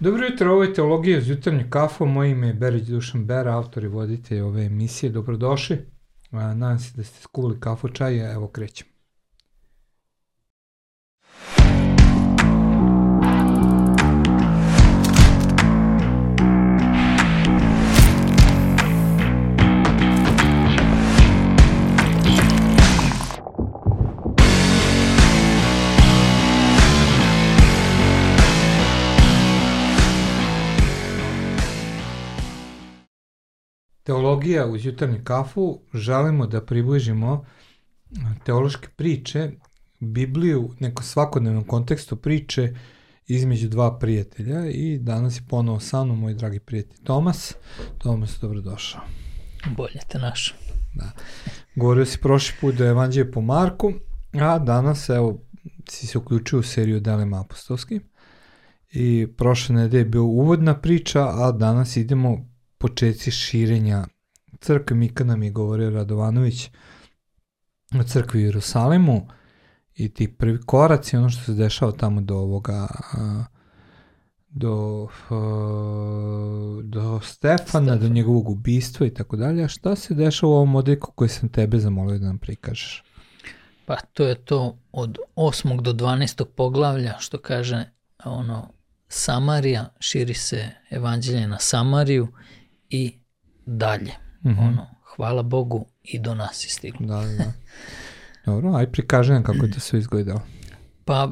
Dobro jutro, ovo je Teologija uz jutarnju kafu, moje ime je Berić Dušan Bera, autor i voditelj ove emisije, dobrodošli. Nadam se da ste skuvali kafu, čaj, evo krećemo. Teologija uz jutarnju kafu želimo da približimo teološke priče, Bibliju, neko svakodnevnom kontekstu priče između dva prijatelja i danas je ponovo sa mnom moj dragi prijatelj Tomas. Tomas, dobrodošao. Bolje te našo. Da. Govorio si prošli put da je evanđelje po Marku, a danas, evo, si se uključio u seriju Delima apostolskim i prošle nedelje je bio uvodna priča, a danas idemo početci širenja crkve. Mika nam je govorio Radovanović o crkvi u Jerusalimu i ti prvi koraci, ono što se dešava tamo do ovoga do, do Stefana, Stefan. do njegovog ubistva i tako dalje. A šta se dešava u ovom modeku koji sam tebe zamolio da nam prikažeš? Pa to je to od 8. do 12. poglavlja što kaže ono Samarija, širi se evanđelje na Samariju i dalje. Mm -hmm. Ono, hvala Bogu i do nas je stiglo. Da, da. Dobro, aj prikaži nam kako je to sve izgledalo. Pa,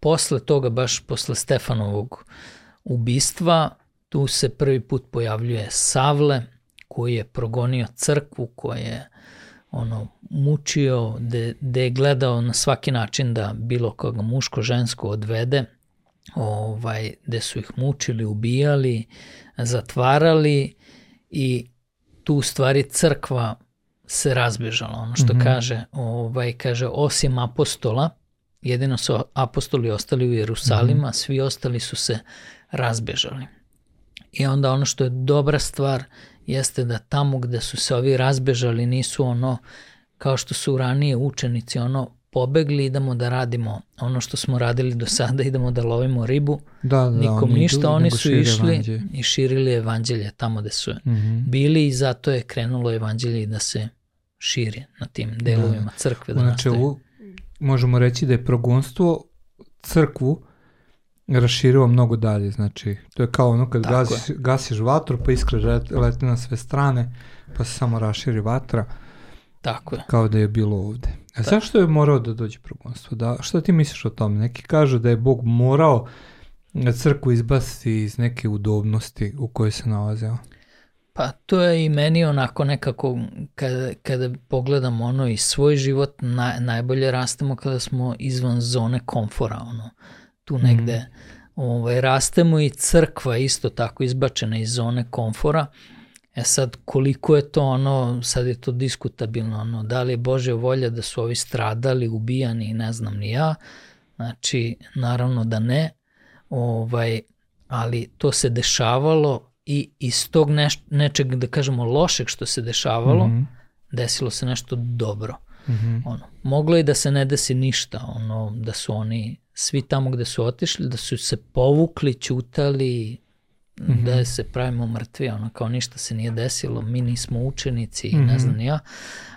posle toga, baš posle Stefanovog ubistva, tu se prvi put pojavljuje Savle, koji je progonio crkvu, koji je ono, mučio, de, de je gledao na svaki način da bilo koga muško, žensko odvede, ovaj, gde su ih mučili, ubijali, zatvarali i tu stvari crkva se razbežala. Ono što mm -hmm. kaže, ovaj, kaže, osim apostola, jedino su apostoli ostali u Jerusalima, mm -hmm. svi ostali su se razbežali. I onda ono što je dobra stvar jeste da tamo gde su se ovi razbežali nisu ono kao što su ranije učenici ono pobegli, idemo da radimo ono što smo radili do sada, idemo da lovimo ribu, da, da, nikom oni ništa, idu, oni su išli evanđelje. i širili evanđelje tamo gde su mm -hmm. bili i zato je krenulo evanđelje da se širi na tim delovima da. crkve. Da znači, u, možemo reći da je progonstvo crkvu raširilo mnogo dalje, znači to je kao ono kad gasiš, gasiš vatru pa iskra leti na sve strane pa se samo raširi vatra. Tako je. Kao da je bilo ovde. A da. zašto je morao da dođe progonstvo? Da, šta ti misliš o tome? Neki kažu da je Bog morao crkvu izbaciti iz neke udobnosti u kojoj se nalazeo. Pa to je i meni onako nekako, kada, kada pogledam ono i svoj život, na, najbolje rastemo kada smo izvan zone komfora, ono, tu negde mm. ovaj, rastemo i crkva isto tako izbačena iz zone komfora, E sad, koliko je to ono, sad je to diskutabilno, ono, da li je Bože volja da su ovi stradali, ubijani, ne znam ni ja, znači, naravno da ne, ovaj, ali to se dešavalo i iz tog neš, nečeg, da kažemo, lošeg što se dešavalo, mm -hmm. desilo se nešto dobro. Mm -hmm. ono, moglo je da se ne desi ništa, ono, da su oni svi tamo gde su otišli, da su se povukli, ćutali, mm -hmm. da se pravimo mrtvi, ono kao ništa se nije desilo, mi nismo učenici, mm -hmm. ne mhm. znam ja,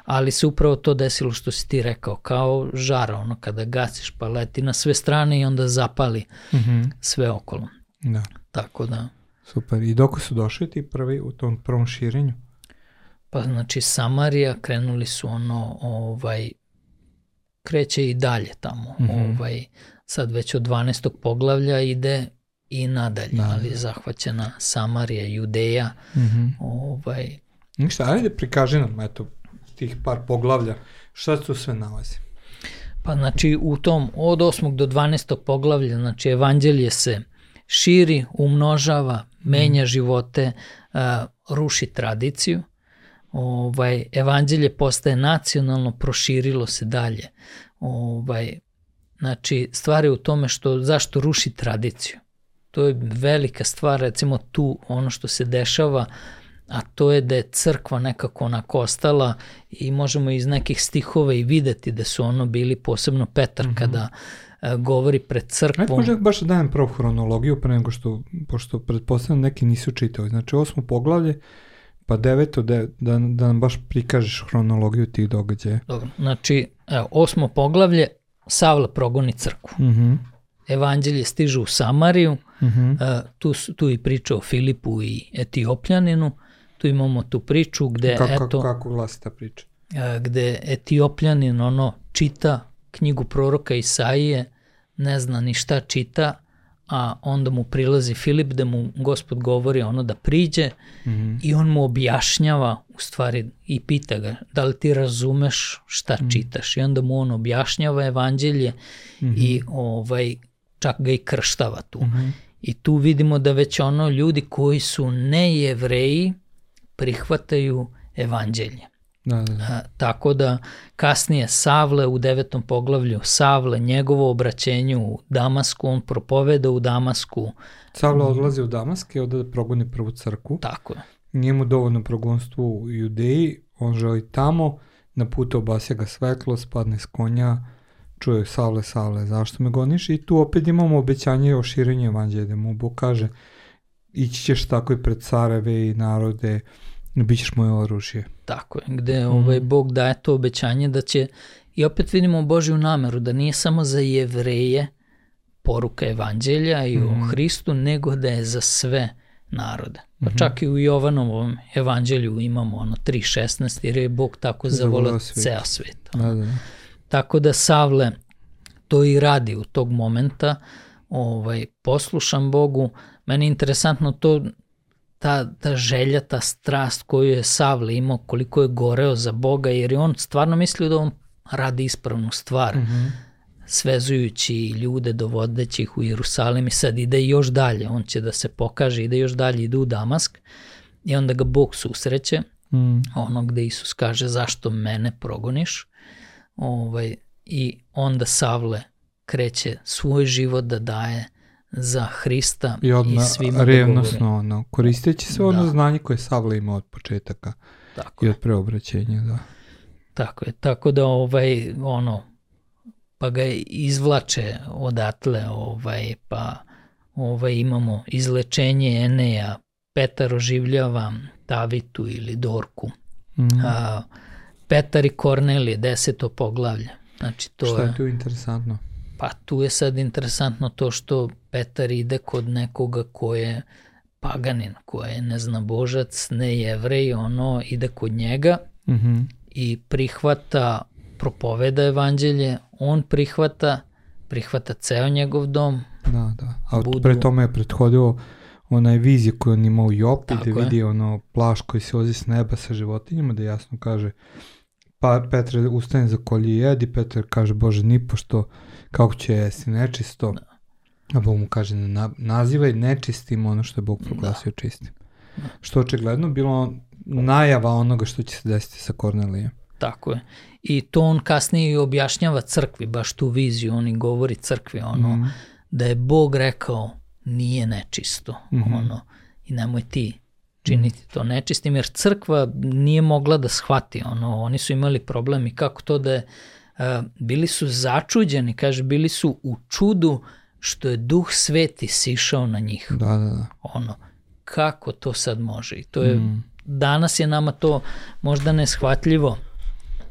ali se upravo to desilo što si ti rekao, kao žara, ono kada gasiš pa leti na sve strane i onda zapali mm -hmm. sve okolo. Da. Tako da. Super, i dok su došli ti prvi u tom prvom širenju? Pa znači Samarija krenuli su ono, ovaj, kreće i dalje tamo, mm -hmm. ovaj, sad već od 12. poglavlja ide i nadalje, da. ali je zahvaćena Samarija, Judeja. Mm -hmm. ovaj... Ništa, ajde prikaži nam, eto, tih par poglavlja, šta se tu sve nalazi? Pa znači u tom od 8. do 12. poglavlja, znači evanđelje se širi, umnožava, menja mm. živote, uh, ruši tradiciju. Ovaj, evanđelje postaje nacionalno, proširilo se dalje. Ovaj, znači, stvari u tome što, zašto ruši tradiciju? To je velika stvar, recimo tu ono što se dešava, a to je da je crkva nekako onako ostala i možemo iz nekih stihova i videti da su ono bili posebno Petar mm -hmm. kada e, govori pred Ajde crkvom. možda baš da dajem prvo hronologiju pre nego što, pošto pretpostavljam neki nisu čitali. Znači osmo poglavlje, pa deveto, de, da, da nam baš prikažeš hronologiju tih događaja. Dobro, znači, evo, osmo poglavlje, Savle progoni crkvu. Mhm, Evanđelje stižu u Samariju, mhm, e, tu, tu i priča o Filipu i Etiopljaninu, tu imamo tu priču gde, kako, eto, kako, glasi ta priča? gde Etiopljanin ono čita knjigu proroka Isaije, ne zna ni šta čita, a onda mu prilazi Filip da mu gospod govori ono da priđe Mhm, i on mu objašnjava u stvari i pita ga da li ti razumeš šta čitaš? I onda mu on objašnjava evanđelje i ovaj čak ga i krštava tu. mhm, I tu vidimo da već ono ljudi koji su ne jevreji prihvataju evanđelje. Da, da, da. A, tako da kasnije Savle u devetom poglavlju Savle, njegovo obraćenje u Damasku, on propoveda u Damasku, Savla odlazi u Damask i onda da progoni prvu crkvu. tako je. Nije mu dovoljno progonstvo u Judeji, on želi tamo, na putu obasja ga svetlo, spadne s konja, čuje Savle, Savle, zašto me goniš? I tu opet imamo obećanje o širenju evanđelja, mu Bog kaže ići ćeš tako i pred careve i narode, bit ćeš moje oružje. Tako je, gde ovaj, Bog daje to obećanje da će, i opet vidimo Božju nameru, da nije samo za jevreje poruka evanđelja i o Hristu, nego da je za sve narode. Pa čak i u Jovanovom evanđelju imamo ono 3.16, jer je Bog tako svet. ceo svet. Da, da, da. Tako da Savle to i radi u tog momenta, ovaj, poslušan Bogu. Meni je interesantno to, ta, ta želja, ta strast koju je Savle imao, koliko je goreo za Boga, jer je on stvarno mislio da on radi ispravnu stvar, Mhm. svezujući ljude, dovodeći ih u Jerusalim i sad ide još dalje, on će da se pokaže, ide još dalje, ide u Damask i onda ga Bog susreće, Mm, ono gde Isus kaže zašto mene progoniš ovaj, i onda Savle kreće svoj život da daje za Hrista I odmah svima da revnosno, ono, koristeći sve ono Da. znanje koje je Savla imao od početaka. Tako, i od preobraćenja, da. tako je, tako da ovaj, ono, pa ga izvlače odatle, ovaj, pa ovaj, imamo izlečenje Eneja, Petar oživljava Tavitu ili Dorku, Mm. a, Petar i Kornelije, deseto poglavlje. Znači to Šta je, tu interesantno? pa tu je sad interesantno to što Petar ide kod nekoga ko je paganin, ko je ne zna božac, ne jevrej, ono ide kod njega Mhm. i prihvata, propoveda evanđelje, on prihvata, prihvata ceo njegov dom, Da, da. A Budu- pre tome je prethodilo onaj vizija koju on ima u Jopi, Tako gde je. vidi ono plaš koji se ozi s neba sa životinjama, da jasno kaže pa Petre ustane za kolje i jedi, Petar kaže, Bože, ni pošto, kako će jesti, nečisto. A Bog mu kaže, na, nazivaj nečistim ono što je Bog proglasio čistim. Što očigledno bilo najava onoga što će se desiti sa Kornelijem. tako je. I to on kasnije i objašnjava crkvi, baš tu viziju, on i govori crkvi, ono, Mhm. da je Bog rekao nije nečisto, Mhm. ono, i nemoj ti činiti to nečistim, jer crkva nije mogla da shvati, ono, oni su imali problem i kako to da je, a, bili su začuđeni, kaže, bili su u čudu što je duh sveti sišao na njih, Da, da, da. ono, kako to sad može i to je, Mm. danas je nama to možda neshvatljivo,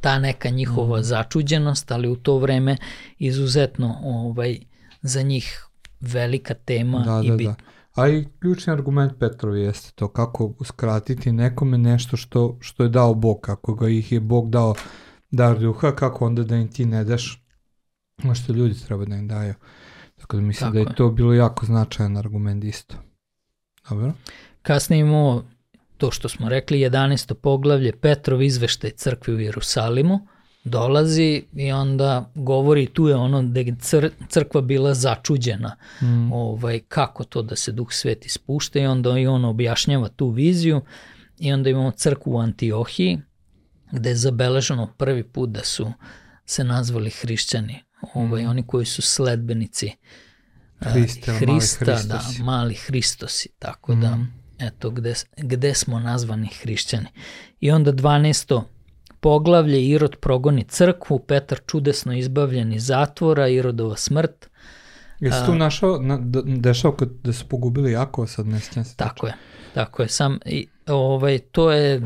ta neka njihova začuđenost, ali u to vreme izuzetno ovaj, za njih velika tema Da, i da, bitna. da. A i ključni argument Petrovi jeste to kako uskratiti nekome nešto što, što je dao Bog, kako ga ih je Bog dao dar duha, kako onda da im ti ne daš ono što ljudi treba da im daju. Tako da mislim Tako da je je. to bilo jako značajan argument isto. Dobro? Kasnije imamo to što smo rekli, 11. poglavlje, Petrov izveštaj crkvi u Jerusalimu, dolazi i onda govori, tu je ono da je cr, crkva bila začuđena, Mm. ovaj, kako to da se duh sveti spušta i onda i on objašnjava tu viziju i onda imamo crkvu u Antiohiji gde je zabeleženo prvi put da su se nazvali hrišćani, ovaj, oni koji su sledbenici eh, Hrista, mali Hrista, da, Hristosi. mali Hristosi, tako da, Mhm. eto, gde, gde smo nazvani hrišćani. I onda 12. poglavlje Irod progoni crkvu, Petar čudesno izbavljen iz zatvora, Irodova smrt. Jesi tu našao, na, dešao kad da su pogubili Jakova sad ne sjećam se. Tako je, tako je. Sam, i, ovaj, to je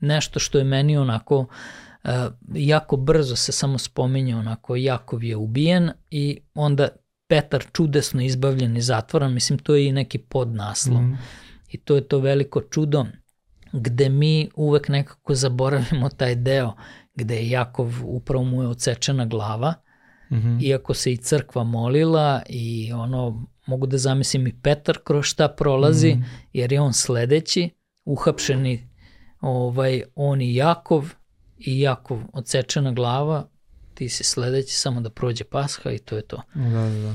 nešto što je meni onako uh, jako brzo se samo spominje onako Jakov je ubijen i onda Petar čudesno izbavljen iz zatvora, mislim to je i neki podnaslov. Mm. I to je to veliko čudo gde mi uvek nekako zaboravimo taj deo gde je Jakov upravo mu je odsečena glava, mm -hmm. iako se i crkva molila i ono, mogu da zamislim i Petar kroz šta prolazi, mm -hmm. jer je on sledeći, uhapšeni ovaj, on i Jakov, i Jakov odsečena glava, ti si sledeći samo da prođe pasha i to je to. Da, da, da.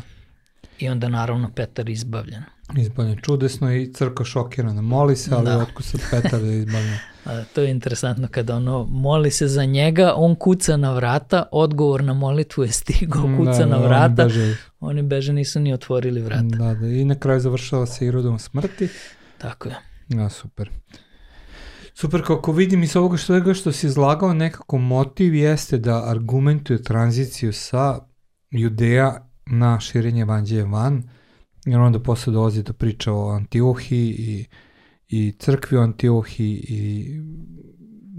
I onda naravno Petar izbavljen. Izbavljen čudesno i crkva šokirana. Moli se, ali da. otko sad Petar je izbavljen. A, to je interesantno kada ono moli se za njega, on kuca na vrata, odgovor na molitvu je stigao, da, kuca da, na vrata, oni beže. oni beže nisu ni otvorili vrata. Da, da, i na kraju završava se i rodom smrti. Tako je. Ja, super. Super, kako vidim iz ovoga što, što si izlagao, nekako motiv jeste da argumentuje tranziciju sa judeja na širenje evanđelja van, jer onda posle dolazi da priča o Antiohiji i, i crkvi o Antiohiji i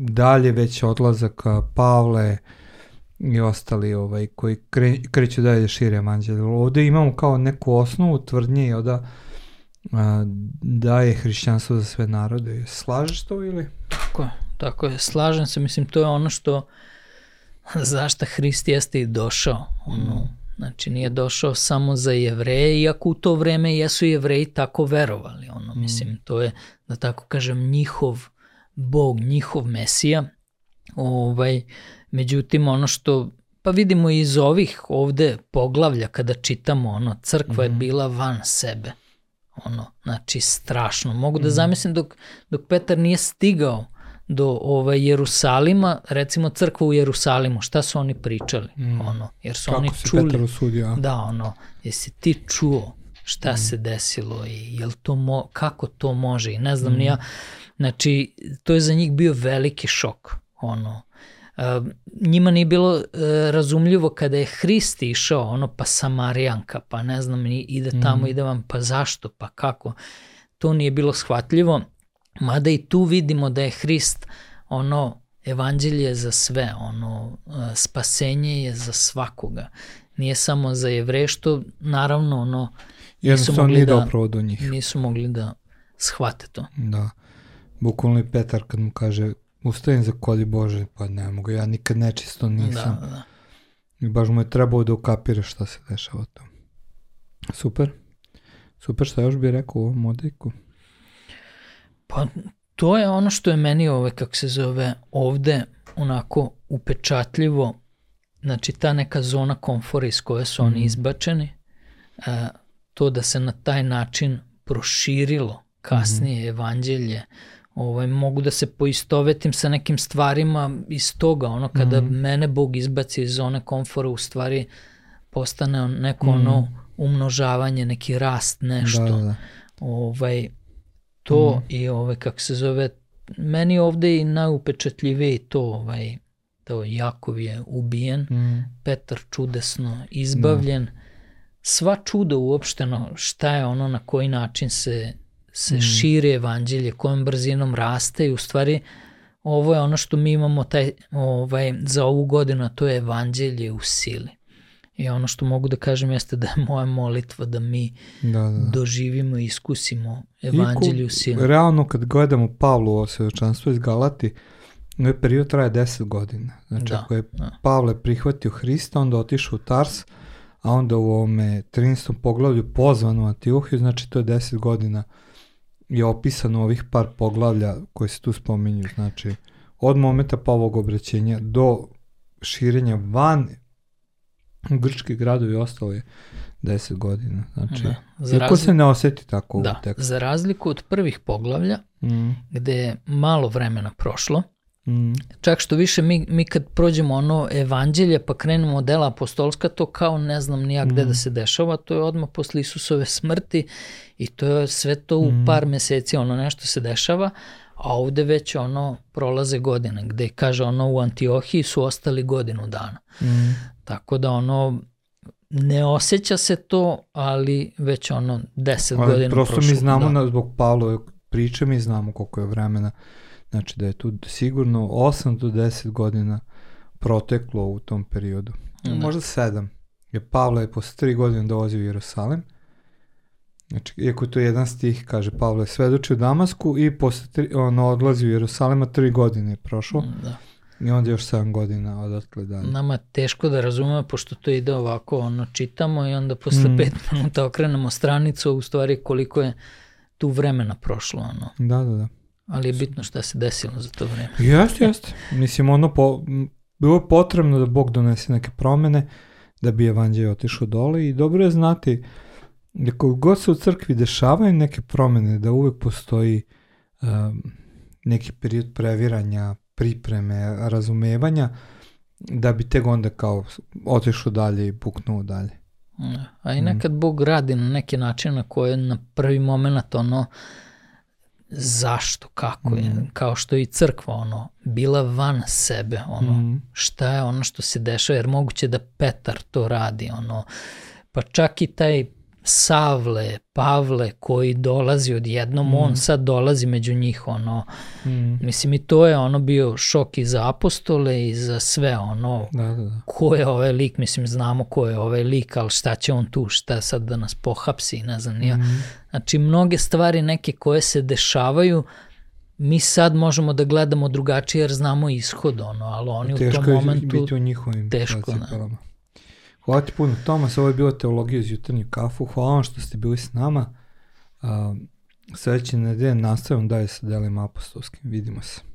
dalje već odlazak Pavle i ostali ovaj, koji kre, kreću dalje da šire evanđelje. Ovde imamo kao neku osnovu tvrdnje da a, da je hrišćanstvo za sve narode. Slažeš to ili? Tako je, tako je. Slažem se, mislim, to je ono što zašta Hrist jeste i došao. Ono, mm. Znači, nije došao samo za jevreje, iako u to vreme jesu jevreji tako verovali. Ono, mm. Mislim, to je, da tako kažem, njihov bog, njihov mesija. Ovaj, međutim, ono što Pa vidimo iz ovih ovde poglavlja kada čitamo ono, crkva mm. je mhm. bila van sebe ono, znači strašno. Mogu da mm. zamislim dok, dok Petar nije stigao do ovaj Jerusalima, recimo crkva u Jerusalimu, šta su oni pričali? Mm. Ono, jer su Kako oni si čuli. Petar usudio? Da, ono, jesi ti čuo šta mm. se desilo i jel to mo, kako to može i ne znam mm. ni ja. Znači, to je za njih bio veliki šok. Ono, njima nije bilo uh, razumljivo kada je Hrist išao, ono pa Samarijanka, pa ne znam, ide tamo, mm. ide vam, pa zašto, pa kako. To nije bilo shvatljivo, mada i tu vidimo da je Hrist ono, evanđelje za sve, ono, uh, spasenje je za svakoga. Nije samo za jevre, što naravno, ono, nisu mogli, da, do njih. nisu mogli da shvate to. Da. Bukvalno i Petar kad mu kaže ustajem za kolje Bože, pa ne mogu, ja nikad nečisto nisam. Da, da. I baš mu je trebao da ukapira šta se dešava to. Super. Super, šta još bih rekao u ovom modejku? Pa to je ono što je meni ove, kako se zove, ovde onako upečatljivo, znači ta neka zona komfora iz koje su oni mhm. izbačeni, a, to da se na taj način proširilo kasnije mm. evanđelje, ovaj, mogu da se poistovetim sa nekim stvarima iz toga, ono kada mm -hmm. mene Bog izbaci iz zone komfora, u stvari postane neko mm -hmm. ono umnožavanje, neki rast, nešto. Da, da, da. Ovaj, to mm i ovaj, kako se zove, meni ovde i najupečatljivije to, ovaj, to Jakov je ubijen, mm. Petar čudesno izbavljen, mm. sva čuda uopšteno, šta je ono, na koji način se se mm. širi evanđelje, kojom brzinom raste i u stvari ovo je ono što mi imamo taj, ovaj, za ovu godinu, to je evanđelje u sili. I ono što mogu da kažem jeste da je moja molitva da mi da, da. da. doživimo i iskusimo evanđelje u sili. Realno kad gledamo Pavlu ovo svedočanstvo iz Galati, ovaj period traje 10 godina. Znači da, ako je da. Pavle prihvatio Hrista, onda otišao u Tars, a onda u ovome 13. poglavlju pozvan u Antiohiju, znači to je 10 godina je opisano ovih par poglavlja koje se tu spominju, znači od momenta povog obraćenja do širenja van grčki gradovi ostalo je 10 godina. Znači, da. Za razli... se ne oseti tako da. u tekstu. Za razliku od prvih poglavlja, mm. gde je malo vremena prošlo, Mm. Čak što više mi, mi kad prođemo ono evanđelje pa krenemo od dela apostolska, to kao ne znam nijak mm. gde da se dešava, to je odmah posle Isusove smrti i to je sve to u mm. par meseci ono nešto se dešava, A ovde već ono prolaze godine, gde kaže ono u Antiohiji su ostali godinu dana. Mm. Tako da ono ne osjeća se to, ali već ono 10 Ali godina prosto prošlo. mi znamo, da. na, zbog Pavlove priče, mi znamo koliko je vremena. Znači da je tu sigurno 8 do 10 godina proteklo u tom periodu. Da. Možda 7. Jer Pavle je posle 3 godine dolazio u Jerusalim. Znači, iako to je jedan stih, kaže Pavle, svedoči u Damasku i posle tri, ono, odlazi u Jerusalima 3 godine je prošlo. Da. I onda još 7 godina odatle dalje. Nama je teško da razumemo, pošto to ide ovako, ono, čitamo i onda posle Mm. 5 minuta okrenemo stranicu, u stvari koliko je tu vremena prošlo, ono. Da, da, da. Ali je bitno šta se desilo za to vreme. Jeste, jeste. Mislim, ono, po, bilo je potrebno da Bog donese neke promene, da bi evanđelje otišao dole i dobro je znati da koliko god se u crkvi dešavaju neke promene, da uvek postoji um, neki period previranja, pripreme, razumevanja, da bi tek onda kao otišao dalje i puknuo dalje. Da. A i Mm. nekad Bog radi na neki način na koje na prvi moment ono zašto, kako je, Mm. kao što je i crkva ono, bila van sebe, ono, Mhm. šta je ono što se dešava, jer moguće da Petar to radi, ono, pa čak i taj Savle, Pavle koji dolazi odjednom, Mm. on sad dolazi među njih, ono, Mhm. mislim i to je ono bio šok i za apostole i za sve, ono, Da, da, da. ko je ovaj lik, mislim znamo ko je ovaj lik, ali šta će on tu, šta sad da nas pohapsi, ne znam, ja. Mhm. Znači mnoge stvari neke koje se dešavaju, mi sad možemo da gledamo drugačije jer znamo ishod, ono, ali oni u Teško tom je momentu... biti u njihovim teško, da. Hvala ti puno, Tomas, ovo je bila teologija iz jutarnju kafu. Hvala vam što ste bili s nama. Uh, sledeće nedelje nastavljam dalje sa delima apostolskim. Vidimo se.